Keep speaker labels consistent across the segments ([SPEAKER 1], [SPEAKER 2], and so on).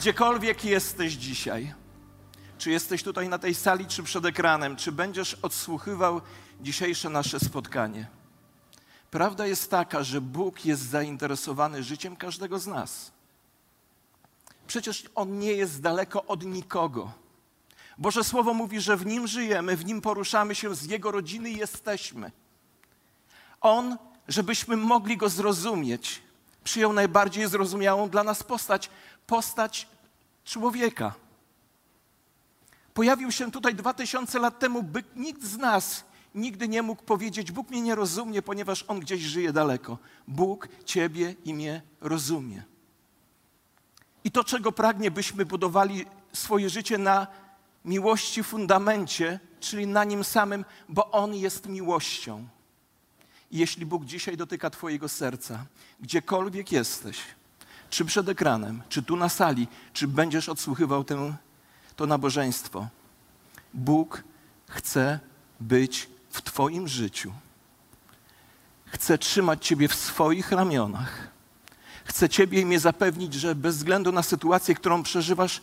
[SPEAKER 1] Gdziekolwiek jesteś dzisiaj, czy jesteś tutaj na tej sali, czy przed ekranem, czy będziesz odsłuchiwał dzisiejsze nasze spotkanie. Prawda jest taka, że Bóg jest zainteresowany życiem każdego z nas. Przecież On nie jest daleko od nikogo. Boże Słowo mówi, że w Nim żyjemy, w Nim poruszamy się, z Jego rodziny jesteśmy. On, żebyśmy mogli Go zrozumieć, przyjął najbardziej zrozumiałą dla nas postać, postać człowieka. Pojawił się tutaj dwa tysiące lat temu, by nikt z nas nigdy nie mógł powiedzieć: Bóg mnie nie rozumie, ponieważ On gdzieś żyje daleko. Bóg Ciebie i mnie rozumie. I to, czego pragnie, byśmy budowali swoje życie na miłości fundamencie, czyli na Nim samym, bo On jest miłością. I jeśli Bóg dzisiaj dotyka Twojego serca, gdziekolwiek jesteś, czy przed ekranem, czy tu na sali, czy będziesz odsłuchiwał tę, to nabożeństwo, Bóg chce być w Twoim życiu. Chce trzymać Ciebie w swoich ramionach. Chce Ciebie i mnie zapewnić, że bez względu na sytuację, którą przeżywasz,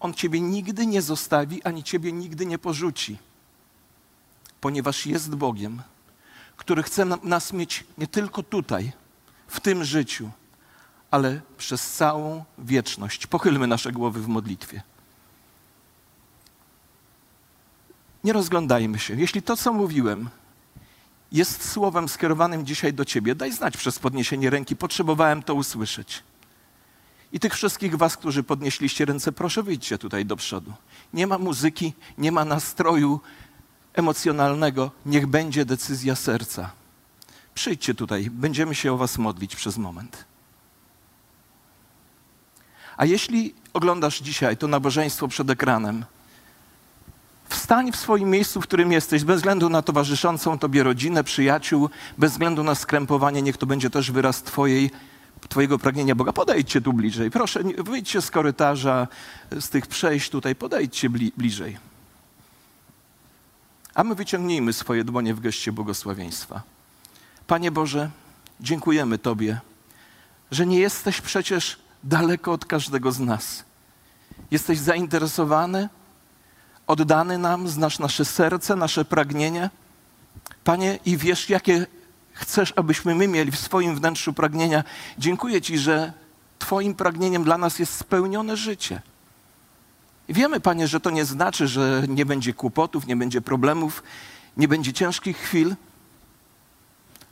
[SPEAKER 1] On Ciebie nigdy nie zostawi, ani Ciebie nigdy nie porzuci. Ponieważ jest Bogiem, który chce nas mieć nie tylko tutaj, w tym życiu, ale przez całą wieczność. Pochylmy nasze głowy w modlitwie. Nie rozglądajmy się. Jeśli to, co mówiłem, jest słowem skierowanym dzisiaj do Ciebie, daj znać przez podniesienie ręki. Potrzebowałem to usłyszeć. I tych wszystkich Was, którzy podnieśliście ręce, proszę wyjdźcie tutaj do przodu. Nie ma muzyki, nie ma nastroju emocjonalnego. Niech będzie decyzja serca. Przyjdźcie tutaj, będziemy się o Was modlić przez moment. A jeśli oglądasz dzisiaj to nabożeństwo przed ekranem, Wstań w swoim miejscu, w którym jesteś, bez względu na towarzyszącą tobie rodzinę, przyjaciół, bez względu na skrępowanie, niech to będzie też wyraz twojej, twojego pragnienia Boga. Podejdźcie tu bliżej. Proszę, wyjdźcie z korytarza, z tych przejść tutaj, podejdźcie bli bliżej. A my wyciągnijmy swoje dłonie w geście błogosławieństwa. Panie Boże, dziękujemy Tobie, że nie jesteś przecież daleko od każdego z nas. Jesteś zainteresowany, oddany nam, znasz nasze serce, nasze pragnienie. Panie, i wiesz, jakie chcesz, abyśmy my mieli w swoim wnętrzu pragnienia. Dziękuję Ci, że Twoim pragnieniem dla nas jest spełnione życie. Wiemy, Panie, że to nie znaczy, że nie będzie kłopotów, nie będzie problemów, nie będzie ciężkich chwil,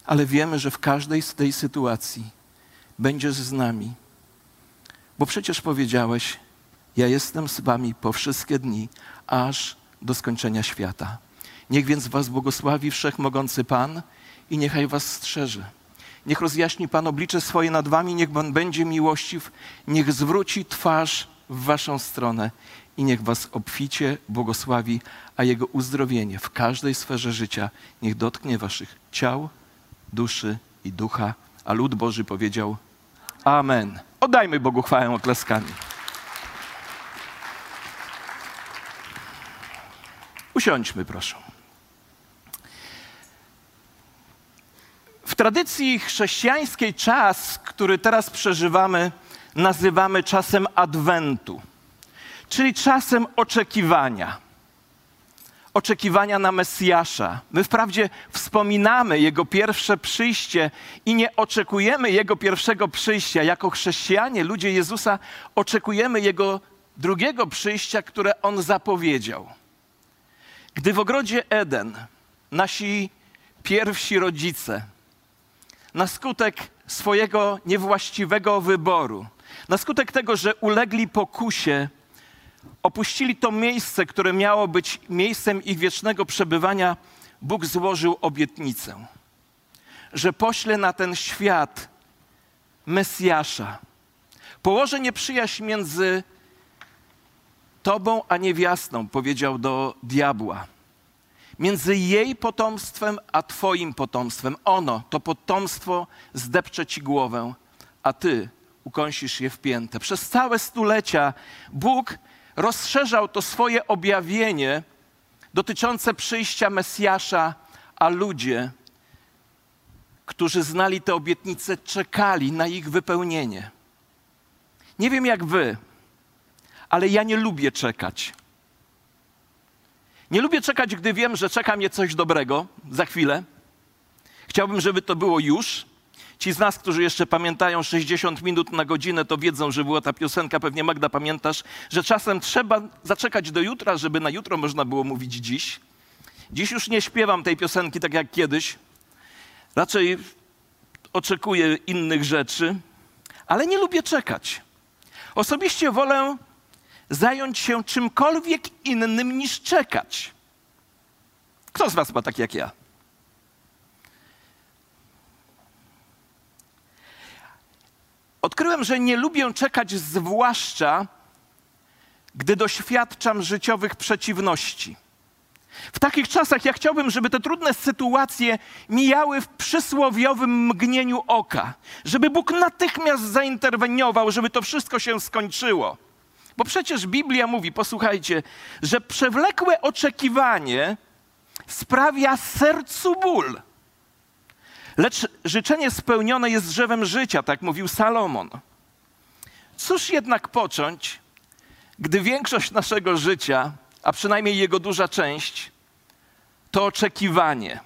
[SPEAKER 1] ale wiemy, że w każdej z tej sytuacji będziesz z nami. Bo przecież powiedziałeś, ja jestem z wami po wszystkie dni, aż do skończenia świata. Niech więc was błogosławi wszechmogący Pan i niechaj was strzeże. Niech rozjaśni Pan oblicze swoje nad wami, niech Pan będzie miłościw, niech zwróci twarz w waszą stronę i niech was obficie błogosławi, a Jego uzdrowienie w każdej sferze życia niech dotknie waszych ciał, duszy i ducha. A lud Boży powiedział Amen. Oddajmy Bogu chwałę oklaskami. Usiądźmy, proszę. W tradycji chrześcijańskiej czas, który teraz przeżywamy, nazywamy czasem Adwentu, czyli czasem oczekiwania. Oczekiwania na Mesjasza. My wprawdzie wspominamy Jego pierwsze przyjście i nie oczekujemy Jego pierwszego przyjścia. Jako chrześcijanie, ludzie Jezusa, oczekujemy Jego drugiego przyjścia, które On zapowiedział. Gdy w ogrodzie Eden nasi pierwsi rodzice na skutek swojego niewłaściwego wyboru, na skutek tego, że ulegli pokusie, opuścili to miejsce, które miało być miejscem ich wiecznego przebywania, Bóg złożył obietnicę, że pośle na ten świat Mesjasza. Położy nieprzyjaźń między Tobą a niewiastą, powiedział do diabła. Między jej potomstwem a Twoim potomstwem. Ono, to potomstwo, zdepcze Ci głowę, a Ty ukąsisz je w piętę. Przez całe stulecia Bóg rozszerzał to swoje objawienie dotyczące przyjścia Mesjasza, a ludzie, którzy znali te obietnice, czekali na ich wypełnienie. Nie wiem jak Wy, ale ja nie lubię czekać. Nie lubię czekać, gdy wiem, że czeka mnie coś dobrego za chwilę. Chciałbym, żeby to było już. Ci z nas, którzy jeszcze pamiętają 60 minut na godzinę, to wiedzą, że była ta piosenka, pewnie Magda pamiętasz, że czasem trzeba zaczekać do jutra, żeby na jutro można było mówić dziś. Dziś już nie śpiewam tej piosenki tak jak kiedyś. Raczej oczekuję innych rzeczy, ale nie lubię czekać. Osobiście wolę zająć się czymkolwiek innym niż czekać. Kto z Was ma tak jak ja? Odkryłem, że nie lubię czekać, zwłaszcza gdy doświadczam życiowych przeciwności. W takich czasach ja chciałbym, żeby te trudne sytuacje mijały w przysłowiowym mgnieniu oka, żeby Bóg natychmiast zainterweniował, żeby to wszystko się skończyło. Bo przecież Biblia mówi, posłuchajcie, że przewlekłe oczekiwanie sprawia sercu ból. Lecz życzenie spełnione jest drzewem życia, tak mówił Salomon. Cóż jednak począć, gdy większość naszego życia, a przynajmniej jego duża część, to oczekiwanie.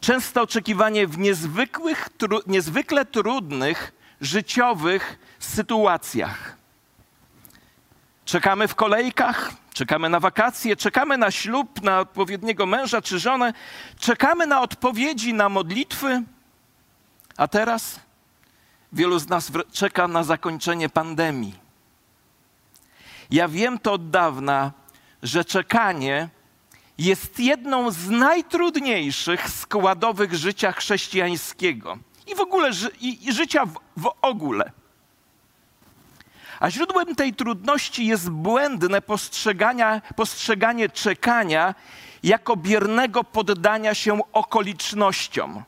[SPEAKER 1] Często oczekiwanie w niezwykłych, tru, niezwykle trudnych, życiowych sytuacjach. Czekamy w kolejkach, czekamy na wakacje, czekamy na ślub, na odpowiedniego męża czy żonę, czekamy na odpowiedzi na modlitwy, a teraz wielu z nas czeka na zakończenie pandemii. Ja wiem to od dawna, że czekanie jest jedną z najtrudniejszych składowych życia chrześcijańskiego i w ogóle i, życia w, w ogóle. A źródłem tej trudności jest błędne postrzeganie czekania jako biernego poddania się okolicznościom.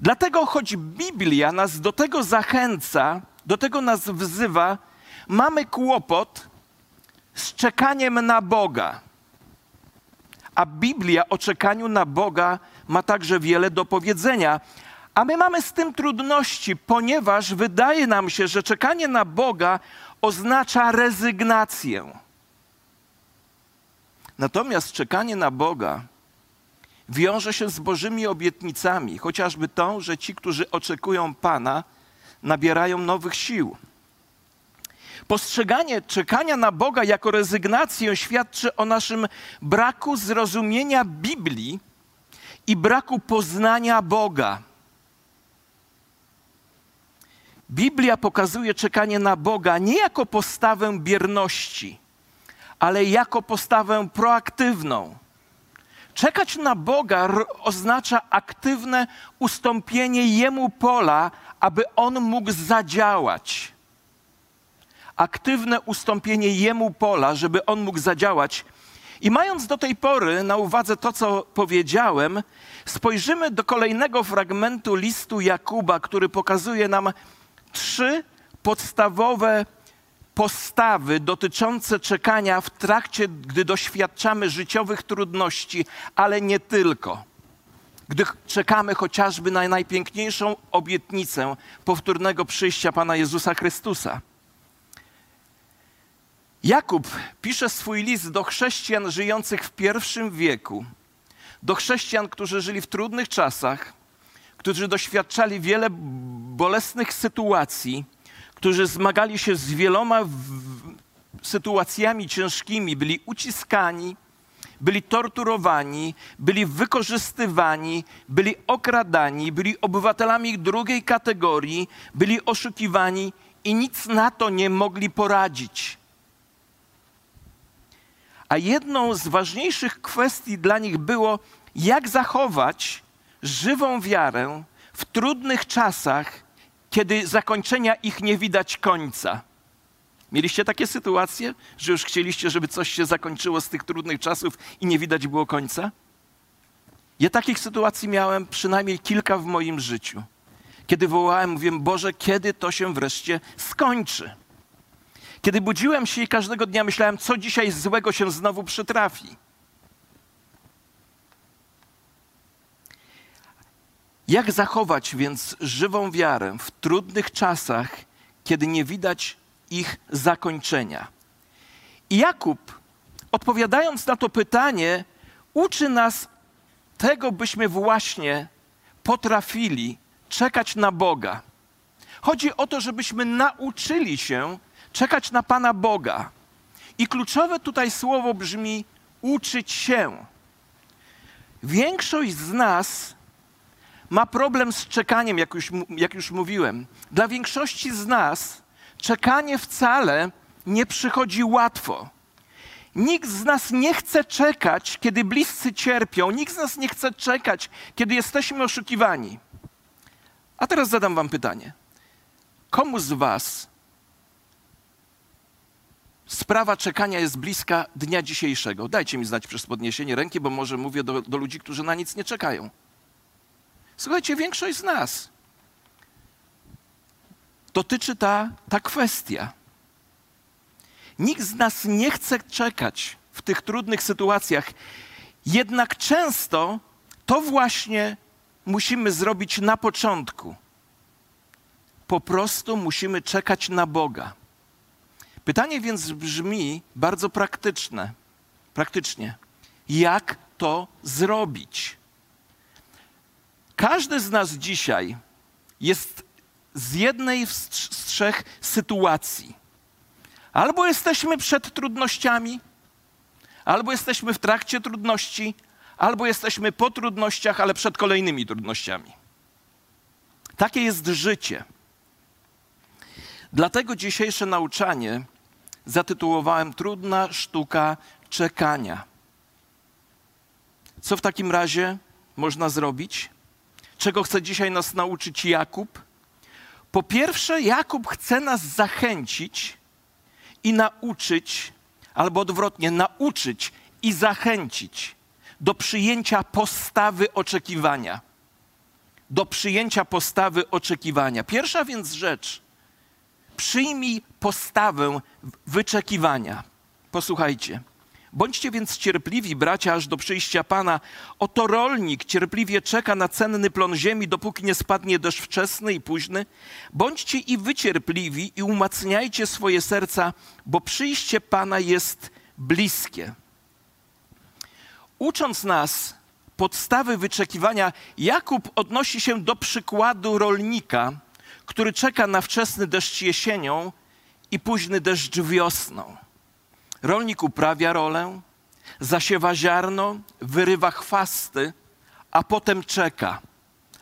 [SPEAKER 1] Dlatego, choć Biblia nas do tego zachęca, do tego nas wzywa, mamy kłopot z czekaniem na Boga. A Biblia o czekaniu na Boga ma także wiele do powiedzenia. A my mamy z tym trudności, ponieważ wydaje nam się, że czekanie na Boga oznacza rezygnację. Natomiast czekanie na Boga wiąże się z Bożymi obietnicami, chociażby tą, że ci, którzy oczekują Pana, nabierają nowych sił. Postrzeganie czekania na Boga jako rezygnację świadczy o naszym braku zrozumienia Biblii i braku poznania Boga. Biblia pokazuje czekanie na Boga nie jako postawę bierności, ale jako postawę proaktywną. Czekać na Boga oznacza aktywne ustąpienie Jemu pola, aby On mógł zadziałać. Aktywne ustąpienie Jemu pola, żeby On mógł zadziałać. I mając do tej pory na uwadze to, co powiedziałem, spojrzymy do kolejnego fragmentu listu Jakuba, który pokazuje nam trzy podstawowe postawy dotyczące czekania w trakcie, gdy doświadczamy życiowych trudności, ale nie tylko. Gdy czekamy chociażby na najpiękniejszą obietnicę powtórnego przyjścia Pana Jezusa Chrystusa. Jakub pisze swój list do chrześcijan żyjących w pierwszym wieku, do chrześcijan, którzy żyli w trudnych czasach, którzy doświadczali wiele bolesnych sytuacji, którzy zmagali się z wieloma sytuacjami ciężkimi, byli uciskani, byli torturowani, byli wykorzystywani, byli okradani, byli obywatelami drugiej kategorii, byli oszukiwani i nic na to nie mogli poradzić. A jedną z ważniejszych kwestii dla nich było, jak zachować żywą wiarę w trudnych czasach, kiedy zakończenia ich nie widać końca. Mieliście takie sytuacje, że już chcieliście, żeby coś się zakończyło z tych trudnych czasów i nie widać było końca? Ja takich sytuacji miałem przynajmniej kilka w moim życiu. Kiedy wołałem, mówiłem, Boże, kiedy to się wreszcie skończy? Kiedy budziłem się i każdego dnia myślałem, co dzisiaj złego się znowu przytrafi. Jak zachować więc żywą wiarę w trudnych czasach, kiedy nie widać ich zakończenia. I Jakub, odpowiadając na to pytanie, uczy nas tego, byśmy właśnie potrafili czekać na Boga. Chodzi o to, żebyśmy nauczyli się czekać na Pana Boga. I kluczowe tutaj słowo brzmi uczyć się. Większość z nas ma problem z czekaniem, jak już, jak już mówiłem. Dla większości z nas czekanie wcale nie przychodzi łatwo. Nikt z nas nie chce czekać, kiedy bliscy cierpią. Nikt z nas nie chce czekać, kiedy jesteśmy oszukiwani. A teraz zadam Wam pytanie. Komu z Was sprawa czekania jest bliska dnia dzisiejszego? Dajcie mi znać przez podniesienie ręki, bo może mówię do, do ludzi, którzy na nic nie czekają. Słuchajcie, większość z nas dotyczy ta, ta kwestia. Nikt z nas nie chce czekać w tych trudnych sytuacjach, jednak często to właśnie musimy zrobić na początku. Po prostu musimy czekać na Boga. Pytanie więc brzmi bardzo praktyczne. Praktycznie. Jak to zrobić? Każdy z nas dzisiaj jest z jednej z trzech sytuacji. Albo jesteśmy przed trudnościami, albo jesteśmy w trakcie trudności, albo jesteśmy po trudnościach, ale przed kolejnymi trudnościami. Takie jest życie. Dlatego dzisiejsze nauczanie zatytułowałem Trudna sztuka czekania. Co w takim razie można zrobić? Czego chce dzisiaj nas nauczyć Jakub? Po pierwsze, Jakub chce nas zachęcić i nauczyć, albo odwrotnie, nauczyć i zachęcić do przyjęcia postawy oczekiwania. Do przyjęcia postawy oczekiwania. Pierwsza więc rzecz, przyjmij postawę wyczekiwania. Posłuchajcie. Bądźcie więc cierpliwi, bracia, aż do przyjścia Pana. Oto rolnik cierpliwie czeka na cenny plon ziemi, dopóki nie spadnie deszcz wczesny i późny. Bądźcie i wycierpliwi i umacniajcie swoje serca, bo przyjście Pana jest bliskie. Ucząc nas podstawy wyczekiwania, Jakub odnosi się do przykładu rolnika, który czeka na wczesny deszcz jesienią i późny deszcz wiosną. Rolnik uprawia rolę, zasiewa ziarno, wyrywa chwasty, a potem czeka.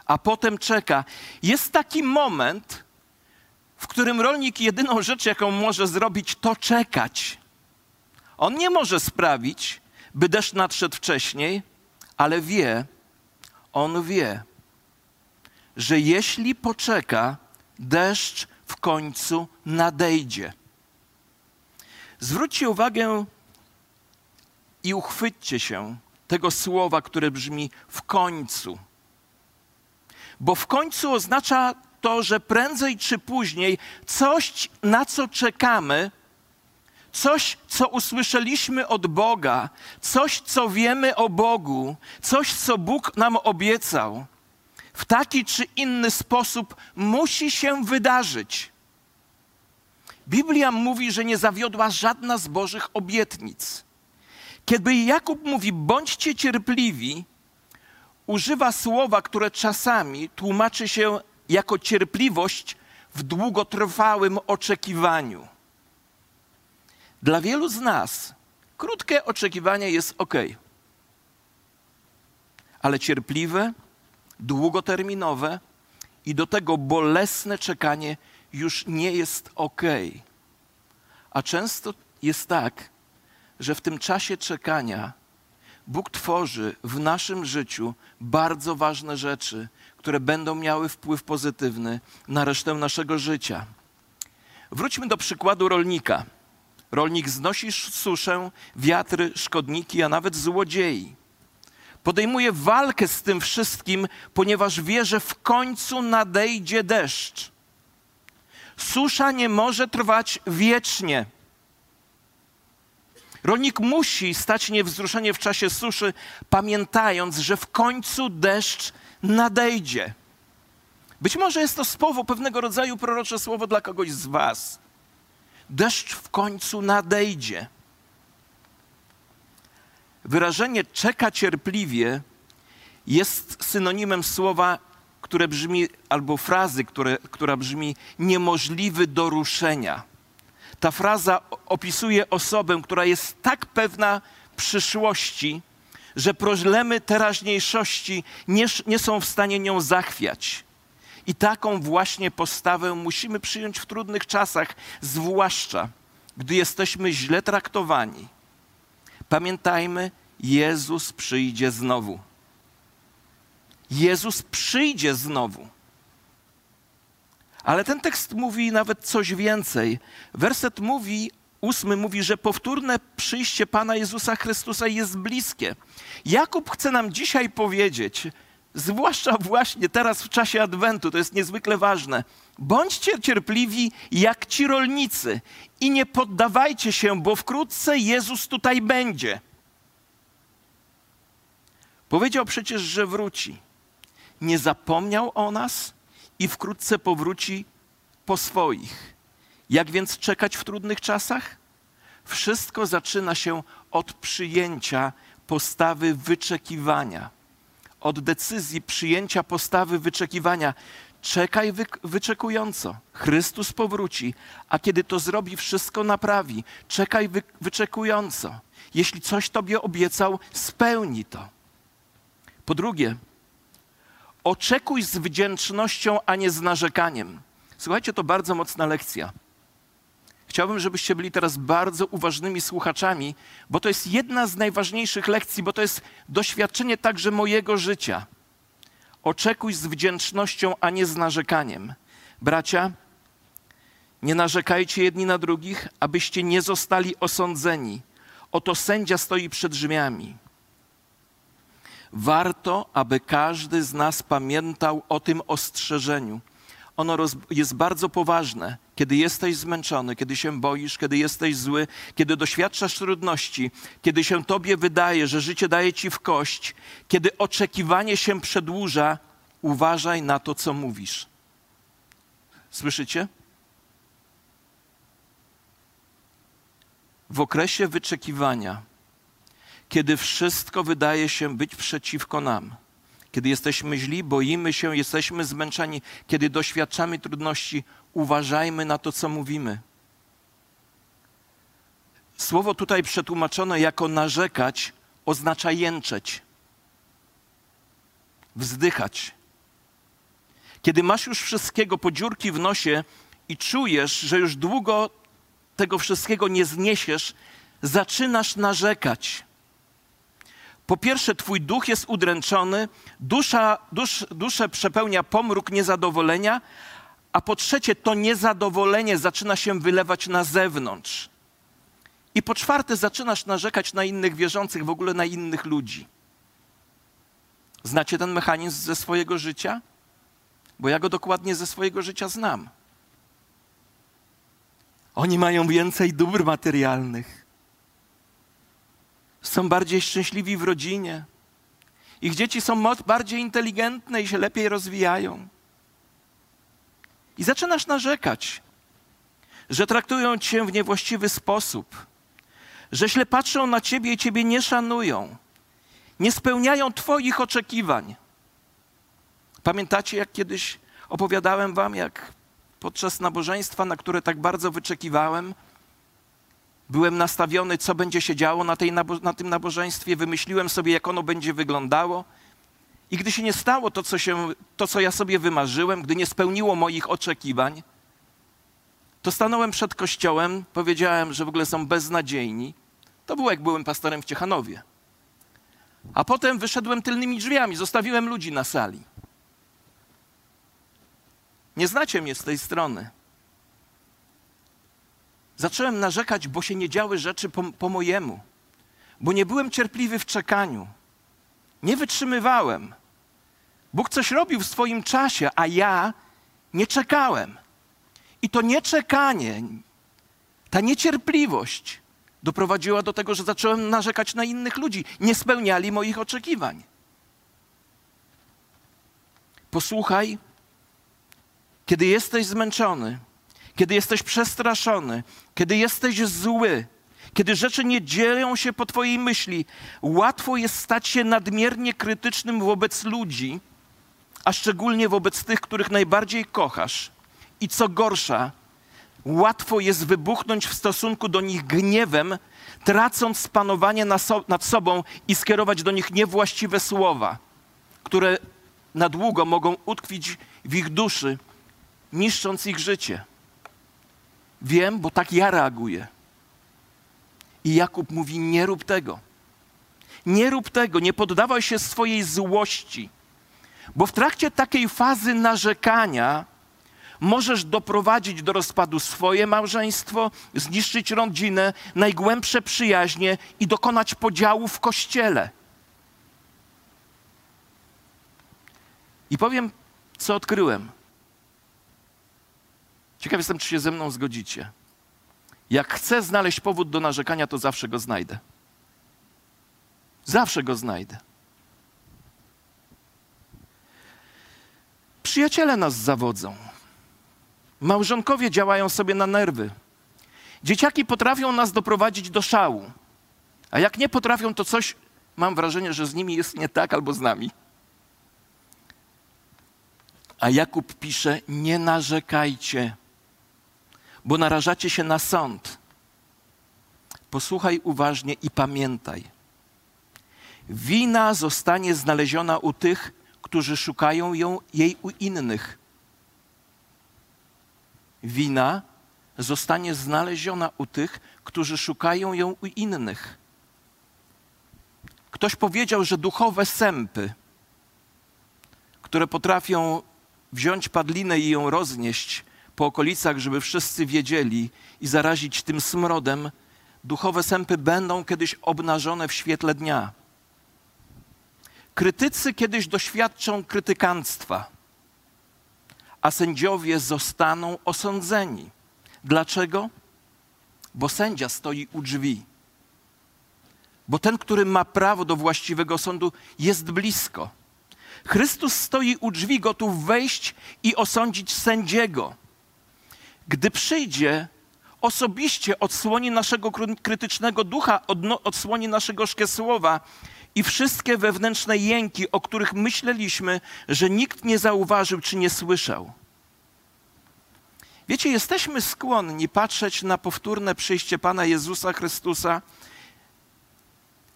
[SPEAKER 1] A potem czeka. Jest taki moment, w którym rolnik jedyną rzecz, jaką może zrobić, to czekać. On nie może sprawić, by deszcz nadszedł wcześniej, ale wie, on wie, że jeśli poczeka, deszcz w końcu nadejdzie. Zwróćcie uwagę i uchwyćcie się tego słowa, które brzmi w końcu. Bo w końcu oznacza to, że prędzej czy później coś, na co czekamy, coś, co usłyszeliśmy od Boga, coś, co wiemy o Bogu, coś, co Bóg nam obiecał, w taki czy inny sposób musi się wydarzyć. Biblia mówi, że nie zawiodła żadna z Bożych obietnic. Kiedy Jakub mówi, bądźcie cierpliwi, używa słowa, które czasami tłumaczy się jako cierpliwość w długotrwałym oczekiwaniu. Dla wielu z nas krótkie oczekiwanie jest ok, ale cierpliwe, długoterminowe i do tego bolesne czekanie już nie jest ok. A często jest tak, że w tym czasie czekania Bóg tworzy w naszym życiu bardzo ważne rzeczy, które będą miały wpływ pozytywny na resztę naszego życia. Wróćmy do przykładu rolnika. Rolnik znosi suszę, wiatry, szkodniki, a nawet złodziei. Podejmuje walkę z tym wszystkim, ponieważ wie, że w końcu nadejdzie deszcz. Susza nie może trwać wiecznie. Rolnik musi stać niewzruszenie w czasie suszy, pamiętając, że w końcu deszcz nadejdzie. Być może jest to słowo pewnego rodzaju prorocze słowo dla kogoś z Was. deszcz w końcu nadejdzie. Wyrażenie czeka cierpliwie jest synonimem słowa, które brzmi, albo frazy, które, która brzmi niemożliwy do ruszenia. Ta fraza opisuje osobę, która jest tak pewna przyszłości, że problemy teraźniejszości nie, nie są w stanie nią zachwiać. I taką właśnie postawę musimy przyjąć w trudnych czasach, zwłaszcza gdy jesteśmy źle traktowani. Pamiętajmy, Jezus przyjdzie znowu. Jezus przyjdzie znowu. Ale ten tekst mówi nawet coś więcej. Werset mówi, ósmy mówi, że powtórne przyjście Pana Jezusa Chrystusa jest bliskie. Jakub chce nam dzisiaj powiedzieć, zwłaszcza właśnie teraz w czasie Adwentu, to jest niezwykle ważne. Bądźcie cierpliwi jak ci rolnicy i nie poddawajcie się, bo wkrótce Jezus tutaj będzie. Powiedział przecież, że wróci. Nie zapomniał o nas i wkrótce powróci po swoich. Jak więc czekać w trudnych czasach? Wszystko zaczyna się od przyjęcia postawy wyczekiwania, od decyzji przyjęcia postawy wyczekiwania. Czekaj wy, wyczekująco. Chrystus powróci, a kiedy to zrobi, wszystko naprawi. Czekaj wy, wyczekująco. Jeśli coś Tobie obiecał, spełni to. Po drugie, oczekuj z wdzięcznością, a nie z narzekaniem. Słuchajcie, to bardzo mocna lekcja. Chciałbym, żebyście byli teraz bardzo uważnymi słuchaczami, bo to jest jedna z najważniejszych lekcji, bo to jest doświadczenie także mojego życia. Oczekuj z wdzięcznością, a nie z narzekaniem. Bracia, nie narzekajcie jedni na drugich, abyście nie zostali osądzeni. Oto sędzia stoi przed drzwiami. Warto, aby każdy z nas pamiętał o tym ostrzeżeniu. Ono jest bardzo poważne. Kiedy jesteś zmęczony, kiedy się boisz, kiedy jesteś zły, kiedy doświadczasz trudności, kiedy się tobie wydaje, że życie daje ci w kość, kiedy oczekiwanie się przedłuża, uważaj na to, co mówisz. Słyszycie? W okresie wyczekiwania kiedy wszystko wydaje się być przeciwko nam, kiedy jesteśmy źli, boimy się, jesteśmy zmęczeni, kiedy doświadczamy trudności, uważajmy na to, co mówimy. Słowo tutaj przetłumaczone jako narzekać oznacza jęczeć, wzdychać. Kiedy masz już wszystkiego po dziurki w nosie i czujesz, że już długo tego wszystkiego nie zniesiesz, zaczynasz narzekać. Po pierwsze, twój duch jest udręczony, dusza, dusz, duszę przepełnia pomruk niezadowolenia, a po trzecie, to niezadowolenie zaczyna się wylewać na zewnątrz. I po czwarte, zaczynasz narzekać na innych wierzących, w ogóle na innych ludzi. Znacie ten mechanizm ze swojego życia? Bo ja go dokładnie ze swojego życia znam. Oni mają więcej dóbr materialnych są bardziej szczęśliwi w rodzinie. Ich dzieci są bardziej inteligentne i się lepiej rozwijają. I zaczynasz narzekać, że traktują cię w niewłaściwy sposób, że źle patrzą na ciebie i ciebie nie szanują, nie spełniają twoich oczekiwań. Pamiętacie, jak kiedyś opowiadałem wam, jak podczas nabożeństwa, na które tak bardzo wyczekiwałem, Byłem nastawiony, co będzie się działo na, tej, na tym nabożeństwie, wymyśliłem sobie, jak ono będzie wyglądało. I gdy się nie stało to co, się, to, co ja sobie wymarzyłem, gdy nie spełniło moich oczekiwań, to stanąłem przed kościołem, powiedziałem, że w ogóle są beznadziejni. To było jak byłem pastorem w Ciechanowie. A potem wyszedłem tylnymi drzwiami, zostawiłem ludzi na sali. Nie znacie mnie z tej strony. Zacząłem narzekać, bo się nie działy rzeczy po, po mojemu, bo nie byłem cierpliwy w czekaniu. Nie wytrzymywałem. Bóg coś robił w swoim czasie, a ja nie czekałem. I to nieczekanie, ta niecierpliwość doprowadziła do tego, że zacząłem narzekać na innych ludzi. Nie spełniali moich oczekiwań. Posłuchaj, kiedy jesteś zmęczony, kiedy jesteś przestraszony, kiedy jesteś zły, kiedy rzeczy nie dzieją się po Twojej myśli, łatwo jest stać się nadmiernie krytycznym wobec ludzi, a szczególnie wobec tych, których najbardziej kochasz. I co gorsza, łatwo jest wybuchnąć w stosunku do nich gniewem, tracąc panowanie nad sobą i skierować do nich niewłaściwe słowa, które na długo mogą utkwić w ich duszy, niszcząc ich życie. Wiem, bo tak ja reaguję. I Jakub mówi: Nie rób tego. Nie rób tego, nie poddawaj się swojej złości, bo w trakcie takiej fazy narzekania możesz doprowadzić do rozpadu swoje małżeństwo, zniszczyć rodzinę, najgłębsze przyjaźnie i dokonać podziału w kościele. I powiem, co odkryłem. Ciekaw jestem, czy się ze mną zgodzicie. Jak chcę znaleźć powód do narzekania, to zawsze go znajdę. Zawsze go znajdę. Przyjaciele nas zawodzą. Małżonkowie działają sobie na nerwy. Dzieciaki potrafią nas doprowadzić do szału. A jak nie potrafią, to coś, mam wrażenie, że z nimi jest nie tak albo z nami. A Jakub pisze: Nie narzekajcie bo narażacie się na sąd. Posłuchaj uważnie i pamiętaj. Wina zostanie znaleziona u tych, którzy szukają ją, jej u innych. Wina zostanie znaleziona u tych, którzy szukają ją u innych. Ktoś powiedział, że duchowe sępy, które potrafią wziąć padlinę i ją roznieść, po okolicach, żeby wszyscy wiedzieli i zarazić tym smrodem, duchowe sępy będą kiedyś obnażone w świetle dnia. Krytycy kiedyś doświadczą krytykanstwa, a sędziowie zostaną osądzeni. Dlaczego? Bo sędzia stoi u drzwi. Bo ten, który ma prawo do właściwego sądu, jest blisko. Chrystus stoi u drzwi, gotów wejść i osądzić sędziego gdy przyjdzie, osobiście odsłoni naszego krytycznego ducha, odsłoni naszego słowa i wszystkie wewnętrzne jęki, o których myśleliśmy, że nikt nie zauważył czy nie słyszał. Wiecie, jesteśmy skłonni patrzeć na powtórne przyjście Pana Jezusa Chrystusa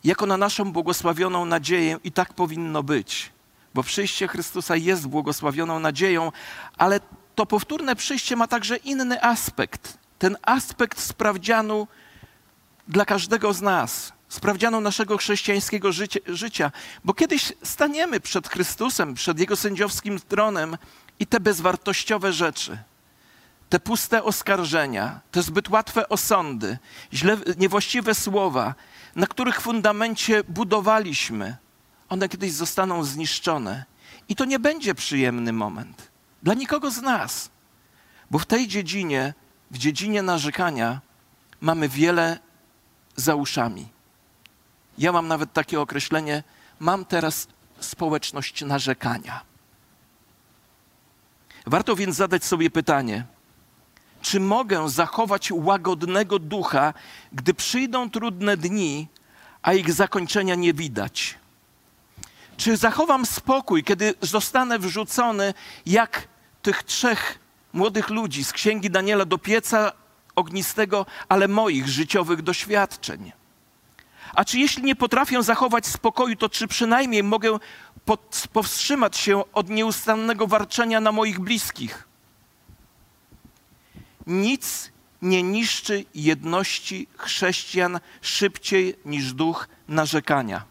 [SPEAKER 1] jako na naszą błogosławioną nadzieję i tak powinno być, bo przyjście Chrystusa jest błogosławioną nadzieją, ale to powtórne przyjście ma także inny aspekt. Ten aspekt sprawdzianu dla każdego z nas, sprawdzianu naszego chrześcijańskiego życia, życia, bo kiedyś staniemy przed Chrystusem, przed Jego sędziowskim tronem i te bezwartościowe rzeczy, te puste oskarżenia, te zbyt łatwe osądy, źle, niewłaściwe słowa, na których fundamencie budowaliśmy, one kiedyś zostaną zniszczone. I to nie będzie przyjemny moment. Dla nikogo z nas. Bo w tej dziedzinie, w dziedzinie narzekania, mamy wiele za uszami. Ja mam nawet takie określenie: mam teraz społeczność narzekania. Warto więc zadać sobie pytanie, czy mogę zachować łagodnego ducha, gdy przyjdą trudne dni, a ich zakończenia nie widać? Czy zachowam spokój, kiedy zostanę wrzucony jak tych trzech młodych ludzi z księgi Daniela do pieca ognistego, ale moich życiowych doświadczeń? A czy jeśli nie potrafię zachować spokoju, to czy przynajmniej mogę pod, powstrzymać się od nieustannego warczenia na moich bliskich? Nic nie niszczy jedności chrześcijan szybciej niż duch narzekania.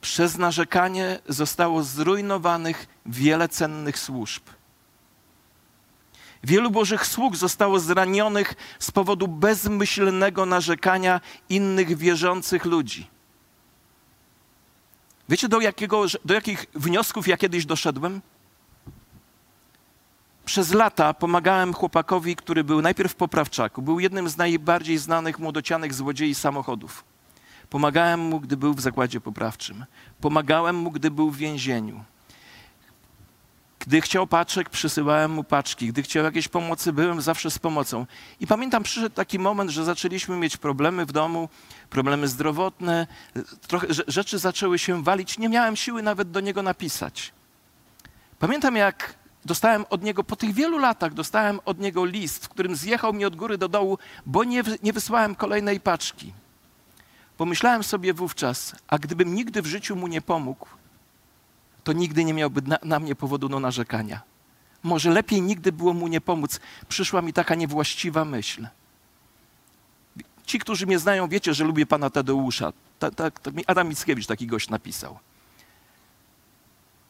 [SPEAKER 1] Przez narzekanie zostało zrujnowanych wiele cennych służb. Wielu Bożych sług zostało zranionych z powodu bezmyślnego narzekania innych wierzących ludzi. Wiecie, do, jakiego, do jakich wniosków ja kiedyś doszedłem? Przez lata pomagałem chłopakowi, który był najpierw w poprawczaku. Był jednym z najbardziej znanych młodocianych złodziei samochodów. Pomagałem mu, gdy był w zakładzie poprawczym. Pomagałem mu, gdy był w więzieniu. Gdy chciał paczek, przysyłałem mu paczki. Gdy chciał jakiejś pomocy, byłem zawsze z pomocą. I pamiętam, przyszedł taki moment, że zaczęliśmy mieć problemy w domu, problemy zdrowotne, trochę rzeczy zaczęły się walić. Nie miałem siły nawet do niego napisać. Pamiętam, jak dostałem od niego, po tych wielu latach, dostałem od niego list, w którym zjechał mi od góry do dołu, bo nie, nie wysłałem kolejnej paczki. Pomyślałem sobie wówczas, a gdybym nigdy w życiu mu nie pomógł, to nigdy nie miałby na, na mnie powodu do narzekania. Może lepiej nigdy było mu nie pomóc. Przyszła mi taka niewłaściwa myśl. Ci, którzy mnie znają, wiecie, że lubię pana Tadeusza. Ta, ta, ta, Adam Mickiewicz taki gość napisał.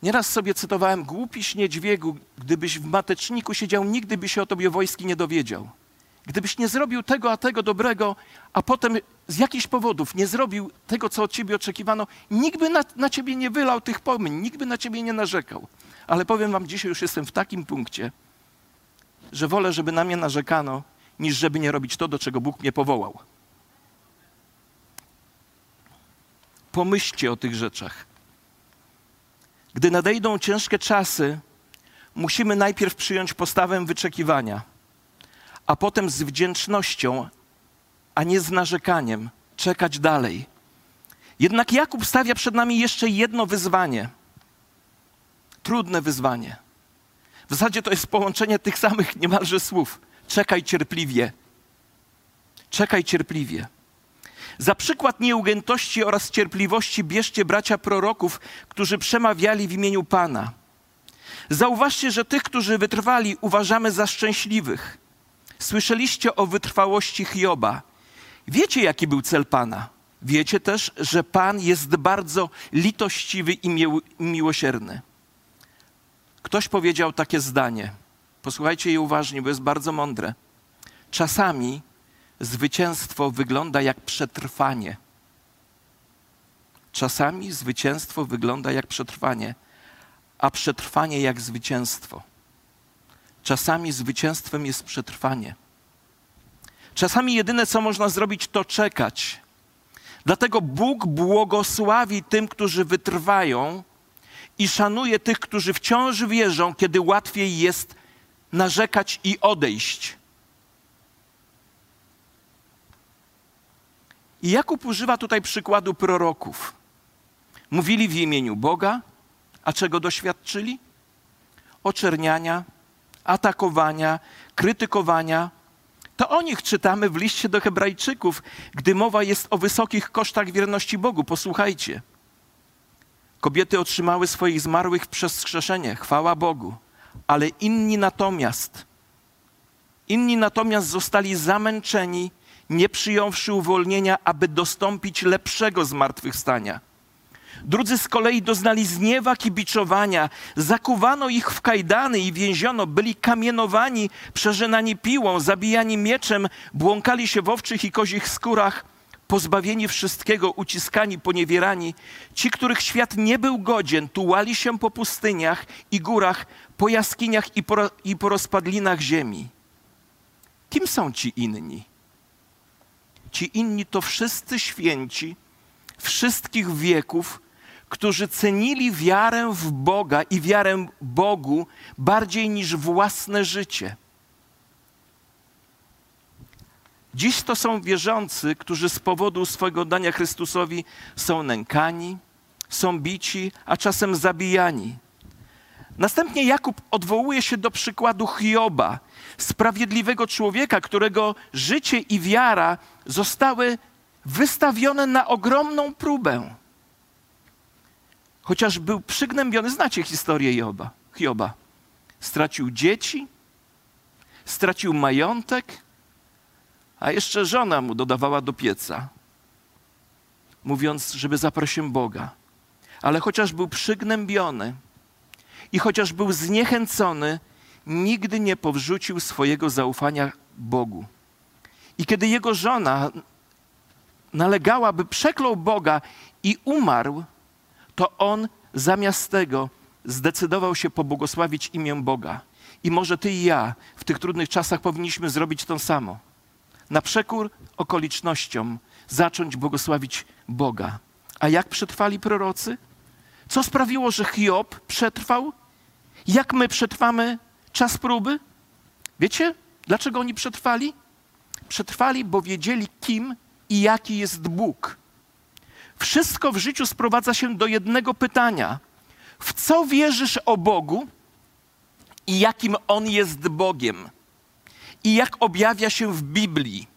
[SPEAKER 1] Nieraz sobie cytowałem, głupi śniedźwiegu, gdybyś w mateczniku siedział, nigdy by się o tobie wojski nie dowiedział. Gdybyś nie zrobił tego, a tego dobrego, a potem z jakichś powodów nie zrobił tego, co od ciebie oczekiwano, nikt by na, na ciebie nie wylał tych pomyń, nikt by na ciebie nie narzekał. Ale powiem wam, dzisiaj już jestem w takim punkcie, że wolę, żeby na mnie narzekano, niż żeby nie robić to, do czego Bóg mnie powołał. Pomyślcie o tych rzeczach. Gdy nadejdą ciężkie czasy, musimy najpierw przyjąć postawę wyczekiwania, a potem z wdzięcznością, a nie z narzekaniem, czekać dalej. Jednak Jakub stawia przed nami jeszcze jedno wyzwanie. Trudne wyzwanie. W zasadzie to jest połączenie tych samych niemalże słów. Czekaj cierpliwie. Czekaj cierpliwie. Za przykład nieugiętości oraz cierpliwości bierzcie bracia proroków, którzy przemawiali w imieniu Pana. Zauważcie, że tych, którzy wytrwali, uważamy za szczęśliwych. Słyszeliście o wytrwałości Hioba. Wiecie, jaki był cel Pana. Wiecie też, że Pan jest bardzo litościwy i miłosierny. Ktoś powiedział takie zdanie. Posłuchajcie je uważnie, bo jest bardzo mądre. Czasami zwycięstwo wygląda jak przetrwanie. Czasami zwycięstwo wygląda jak przetrwanie, a przetrwanie jak zwycięstwo. Czasami zwycięstwem jest przetrwanie. Czasami jedyne, co można zrobić, to czekać. Dlatego Bóg błogosławi tym, którzy wytrwają i szanuje tych, którzy wciąż wierzą, kiedy łatwiej jest narzekać i odejść. I Jakub używa tutaj przykładu proroków. Mówili w imieniu Boga, a czego doświadczyli? Oczerniania, atakowania, krytykowania. To o nich czytamy w liście do Hebrajczyków, gdy mowa jest o wysokich kosztach wierności Bogu. Posłuchajcie. Kobiety otrzymały swoich zmarłych przez skrzeszenie, chwała Bogu, ale inni natomiast, inni natomiast zostali zamęczeni nie przyjąwszy uwolnienia, aby dostąpić lepszego zmartwychwstania. Drudzy z kolei doznali zniewak i biczowania, zakuwano ich w kajdany i więziono, byli kamienowani, przeżynani piłą, zabijani mieczem, błąkali się w owczych i kozich skórach, pozbawieni wszystkiego, uciskani, poniewierani. Ci, których świat nie był godzien, tułali się po pustyniach i górach, po jaskiniach i po, i po rozpadlinach ziemi. Kim są ci inni? Ci inni to wszyscy święci wszystkich wieków, którzy cenili wiarę w Boga i wiarę Bogu bardziej niż własne życie. Dziś to są wierzący, którzy z powodu swojego dania Chrystusowi są nękani, są bici, a czasem zabijani. Następnie Jakub odwołuje się do przykładu Hioba, sprawiedliwego człowieka, którego życie i wiara zostały wystawione na ogromną próbę. Chociaż był przygnębiony, znacie historię Hioba. Hioba. Stracił dzieci, stracił majątek, a jeszcze żona mu dodawała do pieca, mówiąc, żeby zaprosił Boga. Ale chociaż był przygnębiony i chociaż był zniechęcony, nigdy nie powrzucił swojego zaufania Bogu. I kiedy jego żona nalegała, by przeklął Boga i umarł, to on zamiast tego zdecydował się pobłogosławić imię Boga. I może ty i ja w tych trudnych czasach powinniśmy zrobić to samo. Na przekór okolicznościom zacząć błogosławić Boga. A jak przetrwali prorocy? Co sprawiło, że Hiob przetrwał? Jak my przetrwamy czas próby? Wiecie, dlaczego oni przetrwali? Przetrwali, bo wiedzieli, kim i jaki jest Bóg. Wszystko w życiu sprowadza się do jednego pytania: w co wierzysz o Bogu i jakim On jest Bogiem? I jak objawia się w Biblii?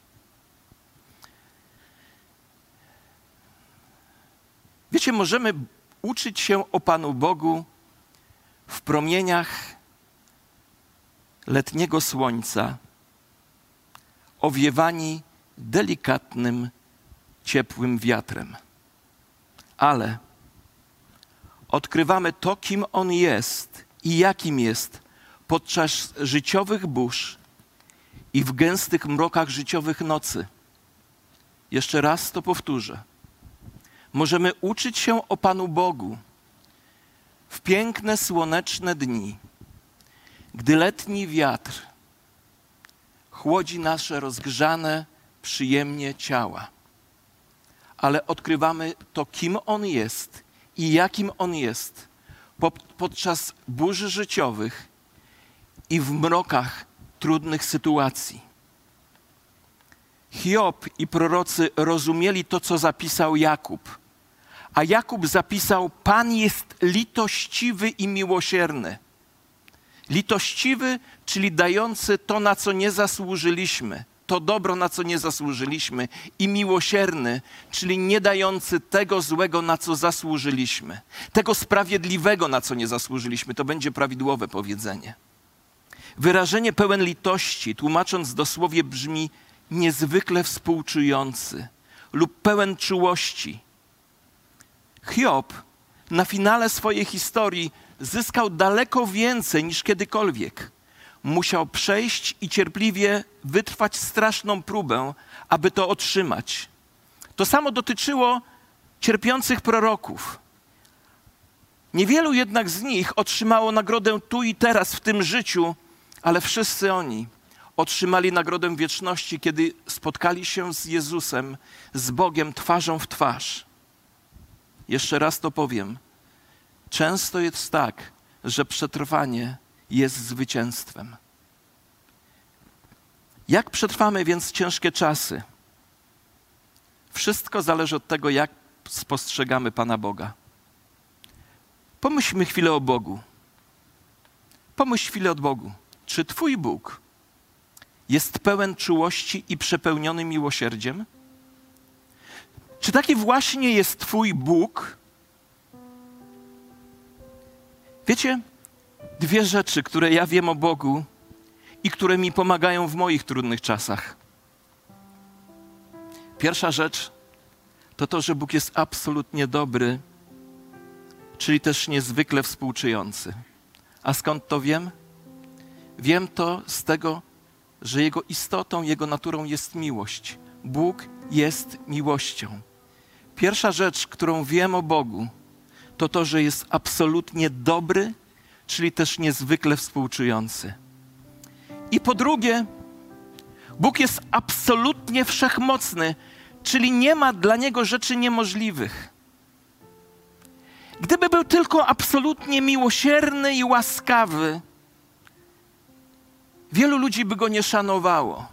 [SPEAKER 1] Wiecie, możemy uczyć się o Panu Bogu w promieniach letniego słońca, owiewani delikatnym, ciepłym wiatrem. Ale odkrywamy to, kim On jest i jakim jest podczas życiowych burz i w gęstych mrokach życiowych nocy. Jeszcze raz to powtórzę. Możemy uczyć się o Panu Bogu w piękne, słoneczne dni, gdy letni wiatr chłodzi nasze rozgrzane przyjemnie ciała. Ale odkrywamy to, kim On jest i jakim On jest podczas burzy życiowych i w mrokach trudnych sytuacji. Hiob i prorocy rozumieli to, co zapisał Jakub. A Jakub zapisał: Pan jest litościwy i miłosierny. Litościwy, czyli dający to, na co nie zasłużyliśmy, to dobro, na co nie zasłużyliśmy, i miłosierny, czyli nie dający tego złego, na co zasłużyliśmy, tego sprawiedliwego, na co nie zasłużyliśmy. To będzie prawidłowe powiedzenie. Wyrażenie pełen litości, tłumacząc dosłowie, brzmi niezwykle współczujący lub pełen czułości. Hiob na finale swojej historii zyskał daleko więcej niż kiedykolwiek. Musiał przejść i cierpliwie wytrwać straszną próbę, aby to otrzymać. To samo dotyczyło cierpiących proroków. Niewielu jednak z nich otrzymało nagrodę tu i teraz w tym życiu, ale wszyscy oni otrzymali nagrodę wieczności, kiedy spotkali się z Jezusem, z Bogiem twarzą w twarz. Jeszcze raz to powiem. Często jest tak, że przetrwanie jest zwycięstwem. Jak przetrwamy więc ciężkie czasy? Wszystko zależy od tego, jak spostrzegamy Pana Boga. Pomyślmy chwilę o Bogu. Pomyśl chwilę o Bogu. Czy Twój Bóg jest pełen czułości i przepełniony miłosierdziem? Czy taki właśnie jest Twój Bóg? Wiecie, dwie rzeczy, które ja wiem o Bogu i które mi pomagają w moich trudnych czasach. Pierwsza rzecz to to, że Bóg jest absolutnie dobry, czyli też niezwykle współczujący. A skąd to wiem? Wiem to z tego, że Jego istotą, Jego naturą jest miłość. Bóg jest miłością. Pierwsza rzecz, którą wiem o Bogu, to to, że jest absolutnie dobry, czyli też niezwykle współczujący. I po drugie, Bóg jest absolutnie wszechmocny, czyli nie ma dla niego rzeczy niemożliwych. Gdyby był tylko absolutnie miłosierny i łaskawy, wielu ludzi by go nie szanowało.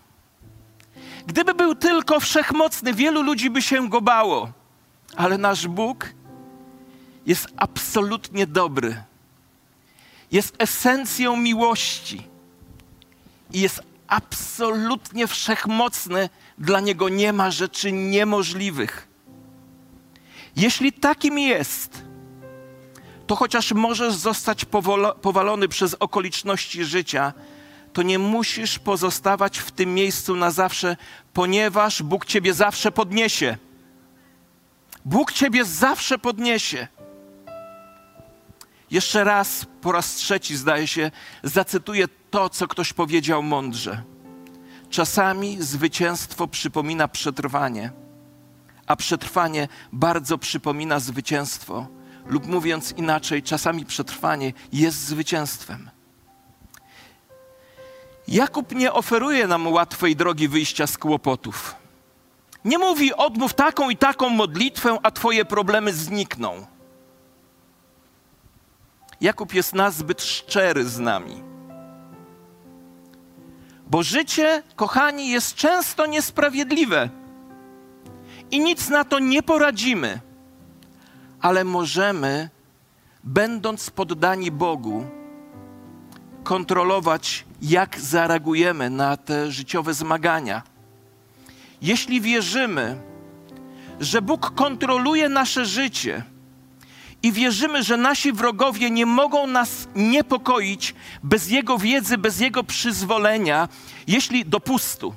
[SPEAKER 1] Gdyby był tylko wszechmocny, wielu ludzi by się go bało. Ale nasz Bóg jest absolutnie dobry. Jest esencją miłości i jest absolutnie wszechmocny. Dla Niego nie ma rzeczy niemożliwych. Jeśli takim jest, to chociaż możesz zostać powalony przez okoliczności życia, to nie musisz pozostawać w tym miejscu na zawsze, ponieważ Bóg Ciebie zawsze podniesie. Bóg Ciebie zawsze podniesie. Jeszcze raz, po raz trzeci, zdaje się, zacytuję to, co ktoś powiedział mądrze. Czasami zwycięstwo przypomina przetrwanie, a przetrwanie bardzo przypomina zwycięstwo. Lub mówiąc inaczej, czasami przetrwanie jest zwycięstwem. Jakub nie oferuje nam łatwej drogi wyjścia z kłopotów. Nie mówi, odmów taką i taką modlitwę, a Twoje problemy znikną. Jakub jest nazbyt szczery z nami. Bo życie, kochani, jest często niesprawiedliwe i nic na to nie poradzimy, ale możemy, będąc poddani Bogu, kontrolować, jak zareagujemy na te życiowe zmagania. Jeśli wierzymy, że Bóg kontroluje nasze życie i wierzymy, że nasi wrogowie nie mogą nas niepokoić bez Jego wiedzy, bez Jego przyzwolenia, jeśli dopustu.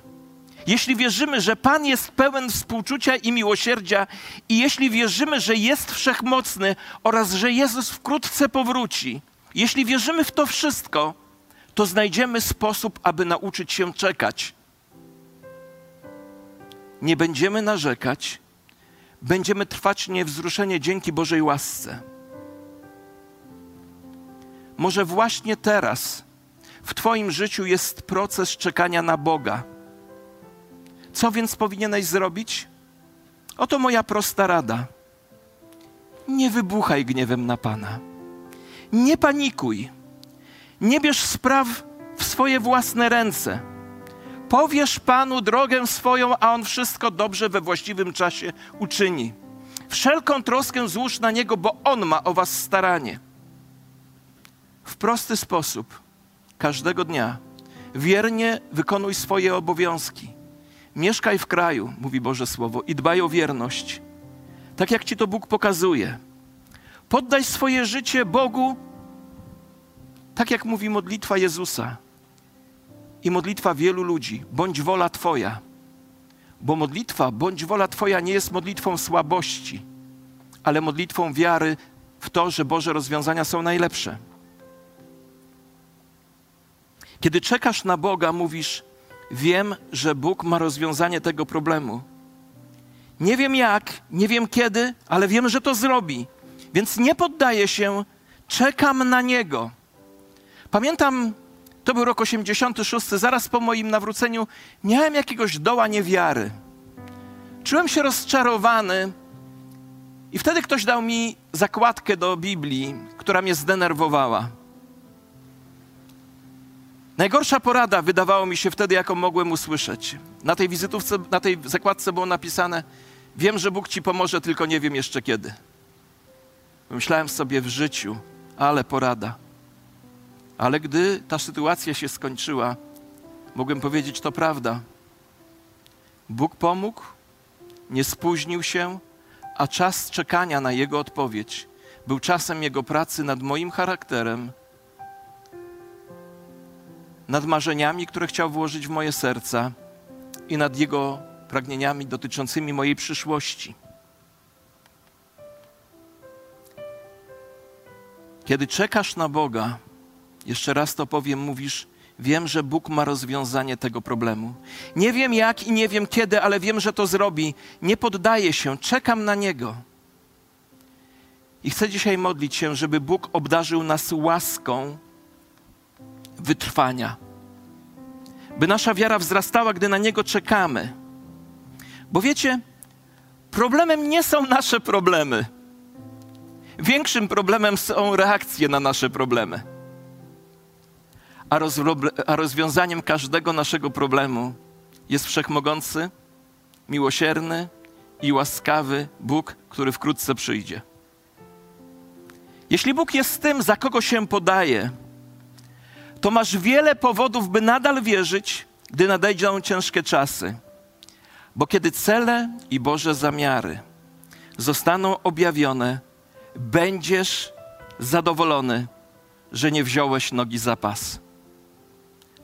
[SPEAKER 1] Jeśli wierzymy, że Pan jest pełen współczucia i miłosierdzia, i jeśli wierzymy, że jest wszechmocny oraz że Jezus wkrótce powróci, jeśli wierzymy w to wszystko, to znajdziemy sposób, aby nauczyć się czekać. Nie będziemy narzekać, będziemy trwać niewzruszenie dzięki Bożej łasce. Może właśnie teraz w Twoim życiu jest proces czekania na Boga. Co więc powinieneś zrobić? Oto moja prosta rada. Nie wybuchaj gniewem na Pana. Nie panikuj. Nie bierz spraw w swoje własne ręce. Powiesz Panu drogę swoją, a On wszystko dobrze we właściwym czasie uczyni. Wszelką troskę złóż na Niego, bo On ma o Was staranie. W prosty sposób, każdego dnia, wiernie wykonuj swoje obowiązki. Mieszkaj w kraju, mówi Boże Słowo, i dbaj o wierność, tak jak Ci to Bóg pokazuje. Poddaj swoje życie Bogu, tak jak mówi modlitwa Jezusa i modlitwa wielu ludzi. Bądź wola Twoja. Bo modlitwa, bądź wola Twoja nie jest modlitwą słabości, ale modlitwą wiary w to, że Boże rozwiązania są najlepsze. Kiedy czekasz na Boga, mówisz: Wiem, że Bóg ma rozwiązanie tego problemu. Nie wiem jak, nie wiem kiedy, ale wiem, że to zrobi. Więc nie poddaję się, czekam na Niego. Pamiętam, to był rok 86, zaraz po moim nawróceniu miałem jakiegoś doła niewiary. Czułem się rozczarowany i wtedy ktoś dał mi zakładkę do Biblii, która mnie zdenerwowała. Najgorsza porada wydawało mi się wtedy, jaką mogłem usłyszeć. Na tej wizytówce, na tej zakładce było napisane: Wiem, że Bóg ci pomoże, tylko nie wiem jeszcze kiedy. Myślałem sobie w życiu, ale porada. Ale gdy ta sytuacja się skończyła, mogłem powiedzieć: To prawda. Bóg pomógł, nie spóźnił się, a czas czekania na Jego odpowiedź był czasem Jego pracy nad moim charakterem nad marzeniami, które chciał włożyć w moje serca i nad Jego pragnieniami dotyczącymi mojej przyszłości. Kiedy czekasz na Boga, jeszcze raz to powiem, mówisz, wiem, że Bóg ma rozwiązanie tego problemu. Nie wiem jak i nie wiem kiedy, ale wiem, że to zrobi. Nie poddaję się, czekam na Niego. I chcę dzisiaj modlić się, żeby Bóg obdarzył nas łaską, wytrwania. By nasza wiara wzrastała, gdy na Niego czekamy. Bo wiecie, problemem nie są nasze problemy. Większym problemem są reakcje na nasze problemy. A, a rozwiązaniem każdego naszego problemu jest wszechmogący, miłosierny i łaskawy Bóg, który wkrótce przyjdzie. Jeśli Bóg jest tym, za kogo się podaje, to masz wiele powodów, by nadal wierzyć, gdy nadejdą ciężkie czasy. Bo kiedy cele i Boże zamiary zostaną objawione, będziesz zadowolony, że nie wziąłeś nogi za pas.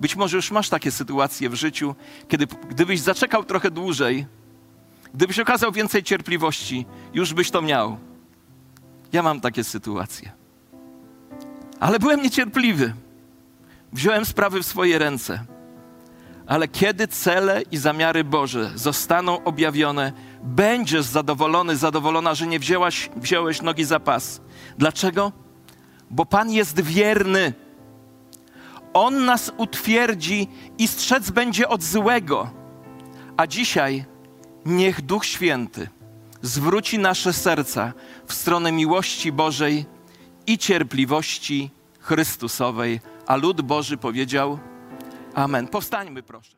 [SPEAKER 1] Być może już masz takie sytuacje w życiu, kiedy gdybyś zaczekał trochę dłużej, gdybyś okazał więcej cierpliwości, już byś to miał. Ja mam takie sytuacje. Ale byłem niecierpliwy. Wziąłem sprawy w swoje ręce. Ale kiedy cele i zamiary Boże zostaną objawione, będziesz zadowolony, zadowolona, że nie wzięłaś, wziąłeś nogi za pas. Dlaczego? Bo Pan jest wierny. On nas utwierdzi i strzec będzie od złego. A dzisiaj niech Duch Święty zwróci nasze serca w stronę miłości Bożej i cierpliwości Chrystusowej. A lud Boży powiedział: Amen. Powstańmy, proszę.